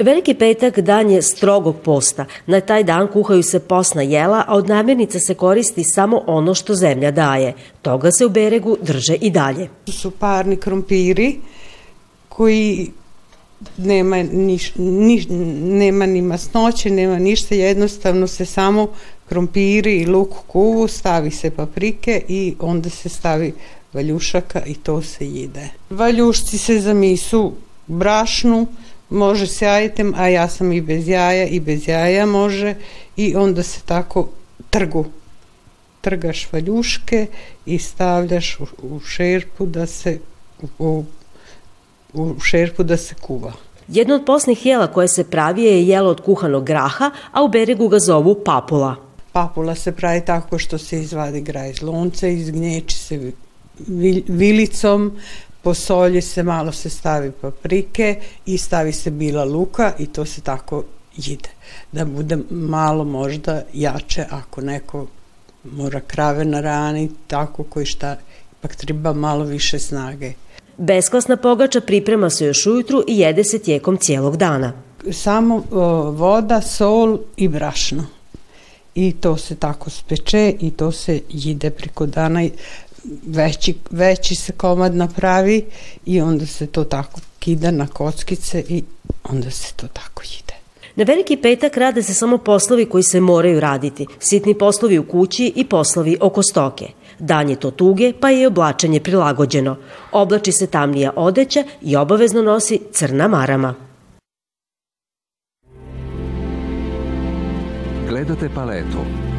Veliki petak dan je strogog posta. Na taj dan kuhaju se posna jela, a od namirnica se koristi samo ono što zemlja daje. Toga se u Beregu drže i dalje. To su parni krompiri koji nema, niš, niš, nema ni masnoće, nema ništa, jednostavno se samo krompiri i luk kuvu, stavi se paprike i onda se stavi valjušaka i to se jede. Valjušci se zamisu brašnu, može s jajetem, a ja sam i bez jaja i bez jaja može i onda se tako trgu trgaš valjuške i stavljaš u, u šerpu da se u, u šerpu da se kuva. Jedno od posnih jela koje se pravi je jelo od kuhanog graha, a u Beregu ga zovu papula. Papula se pravi tako što se izvadi graj iz lonca, izgnječi se vilicom, posolji se, malo se stavi paprike i stavi se bila luka i to se tako jide. Da bude malo možda jače ako neko mora krave na rani, tako koji šta, ipak treba malo više snage. Besklasna pogača priprema se još ujutru i jede se tijekom cijelog dana. Samo o, voda, sol i brašno. I to se tako speče i to se jide preko dana veći, veći se komad napravi i onda se to tako kida na kockice i onda se to tako jide. Na veliki petak rade se samo poslovi koji se moraju raditi, sitni poslovi u kući i poslovi oko stoke. Dan je to tuge, pa je i oblačenje prilagođeno. Oblači se tamnija odeća i obavezno nosi crna marama. Gledate paletu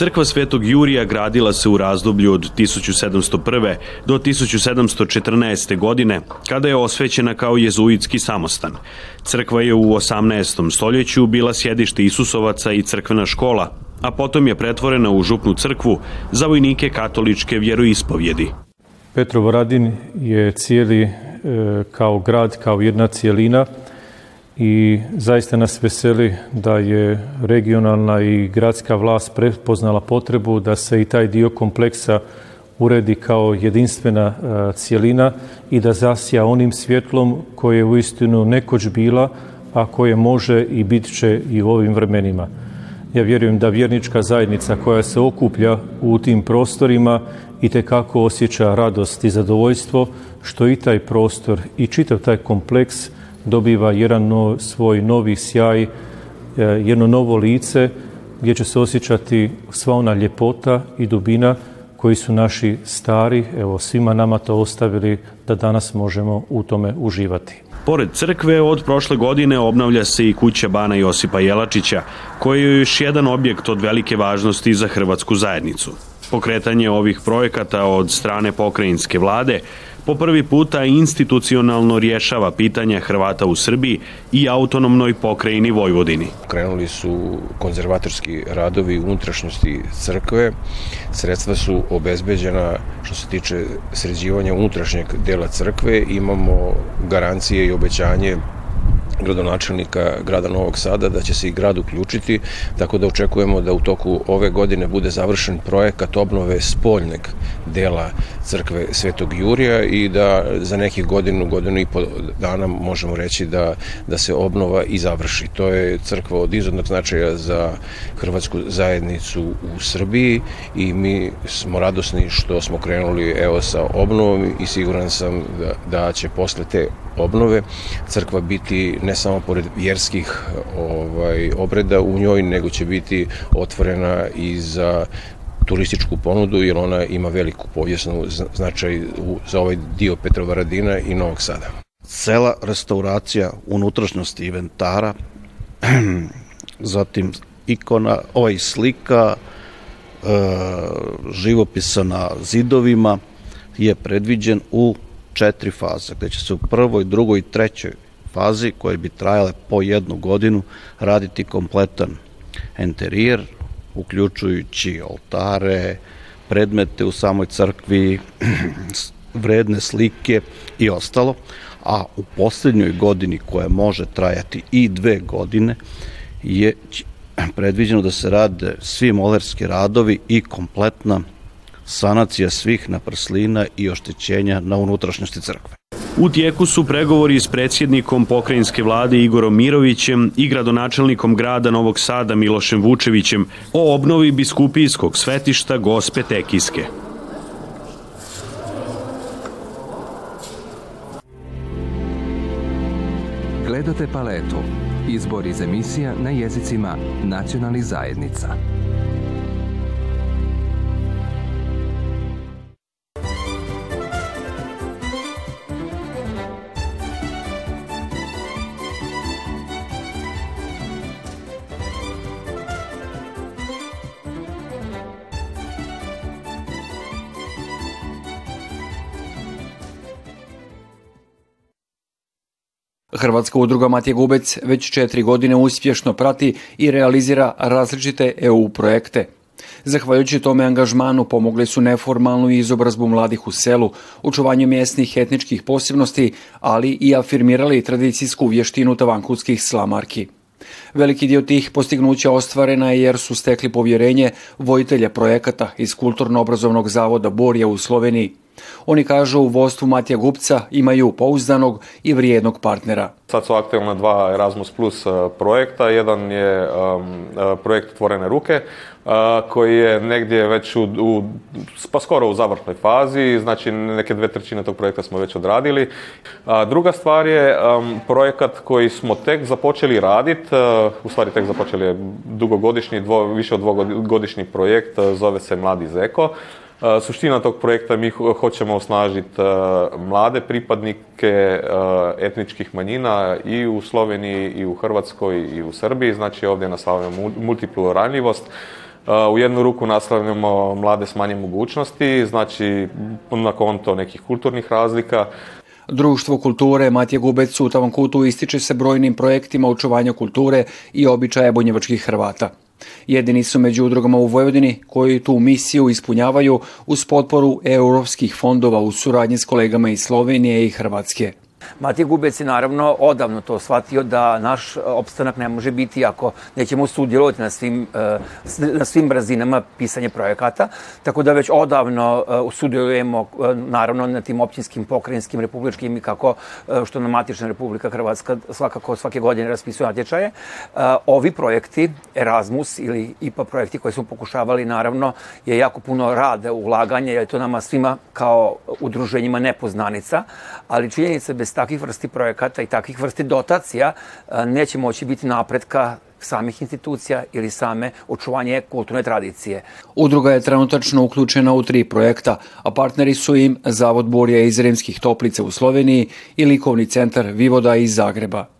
Crkva Svetog Jurija gradila se u razdoblju od 1701. do 1714. godine, kada je osvećena kao jezuitski samostan. Crkva je u 18. stoljeću bila sjedište Isusovaca i crkvena škola, a potom je pretvorena u župnu crkvu za vojnike katoličke vjeroispovjedi. Petrovaradin je cijeli e, kao grad, kao jedna cijelina, i zaista nas veseli da je regionalna i gradska vlast prepoznala potrebu da se i taj dio kompleksa uredi kao jedinstvena e, cijelina i da zasija onim svjetlom koje je uistinu nekoć bila, a koje može i bit će i u ovim vremenima. Ja vjerujem da vjernička zajednica koja se okuplja u tim prostorima i tekako osjeća radost i zadovoljstvo što i taj prostor i čitav taj kompleks dobiva jedan no, svoj novi sjaj, e, jedno novo lice gdje će se osjećati sva ona ljepota i dubina koji su naši stari, evo svima nama to ostavili da danas možemo u tome uživati. Pored crkve od prošle godine obnavlja se i kuća Bana Josipa Jelačića, koji je još jedan objekt od velike važnosti za hrvatsku zajednicu. Pokretanje ovih projekata od strane pokrajinske vlade po prvi puta institucionalno rješava pitanja Hrvata u Srbiji i autonomnoj pokrajini Vojvodini. Krenuli su konzervatorski radovi unutrašnjosti crkve. Sredstva su obezbeđena što se tiče sređivanja unutrašnjeg dela crkve. Imamo garancije i obećanje gradonačelnika grada Novog Sada da će se i grad uključiti, tako da očekujemo da u toku ove godine bude završen projekat obnove spoljneg dela crkve Svetog Jurija i da za nekih godinu, godinu i po dana možemo reći da, da se obnova i završi. To je crkva od izodnog značaja za hrvatsku zajednicu u Srbiji i mi smo radosni što smo krenuli evo sa obnovom i siguran sam da, da će posle te obnove crkva biti ne samo pored vjerskih ovaj, obreda u njoj, nego će biti otvorena i za turističku ponudu, jer ona ima veliku povijesnu značaj za ovaj dio Petrovaradina i Novog Sada. Cela restauracija unutrašnjosti inventara, zatim ikona, ovaj slika, e, živopisa na zidovima je predviđen u četiri faze, gde će se u prvoj, drugoj i trećoj fazi, koje bi trajale po jednu godinu, raditi kompletan enterijer, uključujući oltare, predmete u samoj crkvi, vredne slike i ostalo, a u poslednjoj godini koja može trajati i dve godine je predviđeno da se rade svi molerski radovi i kompletna sanacija svih naprslina i oštećenja na unutrašnjosti crkve. U tijeku su pregovori s predsjednikom pokrajinske vlade Igorom Mirovićem i gradonačelnikom grada Novog Sada Milošem Vučevićem o obnovi biskupijskog svetišta Gospe Tekijske. Gledate paletu. Izbor iz emisija na jezicima nacionalnih zajednica. Hrvatska udruga Matije Gubec već četiri godine uspješno prati i realizira različite EU projekte. Zahvaljujući tome angažmanu pomogli su neformalnu izobrazbu mladih u selu, učuvanju mjesnih etničkih posebnosti, ali i afirmirali tradicijsku vještinu tavankutskih slamarki. Veliki dio tih postignuća ostvarena je jer su stekli povjerenje vojitelja projekata iz Kulturno-obrazovnog zavoda Borja u Sloveniji. Oni kažu u vodstvu Matija Gupca imaju pouzdanog i vrijednog partnera. Sad su aktualna dva Erasmus Plus e, projekta. Jedan je um, projekt Otvorene ruke, uh, koji je negdje već u, u, pa skoro u završnoj fazi, znači neke dve trećine tog projekta smo već odradili. A druga stvar je um, projekat koji smo tek započeli raditi, uh, u stvari tek započeli je dugogodišnji, dvo, više od dvogodišnji projekt, uh, zove se Mladi Zeko. Suština tog projekta mi hoćemo osnažiti mlade pripadnike etničkih manjina i u Sloveniji i u Hrvatskoj i u Srbiji, znači ovdje nastavljamo multiplu ranjivost. U jednu ruku nastavljamo mlade s manje mogućnosti, znači na konto nekih kulturnih razlika. Društvo kulture Matije Gubec u Tavankutu ističe se brojnim projektima očuvanja kulture i običaja bunjevačkih Hrvata. Jedini su među udrugama u Vojvodini koji tu misiju ispunjavaju uz potporu europskih fondova u suradnji s kolegama iz Slovenije i Hrvatske. Matija Gubec je naravno odavno to shvatio da naš opstanak ne može biti ako nećemo sudjelovati na svim, eh, na svim razinama pisanja projekata, tako da već odavno eh, sudjelujemo naravno na tim općinskim, pokrajinskim, republičkim i kako što nam matična Republika Hrvatska svakako svake godine raspisuje natječaje. Ovi projekti, Erasmus ili IPA projekti koje smo pokušavali naravno je jako puno rade, ulaganja, jer je to nama svima kao udruženjima nepoznanica, ali činjenica bez takvih vrsti projekata i takvih vrsti dotacija neće moći biti napretka samih institucija ili same očuvanje kulturne tradicije. Udruga je trenutačno uključena u tri projekta, a partneri su im Zavod Borja iz Remskih toplica u Sloveniji i Likovni centar Vivoda iz Zagreba.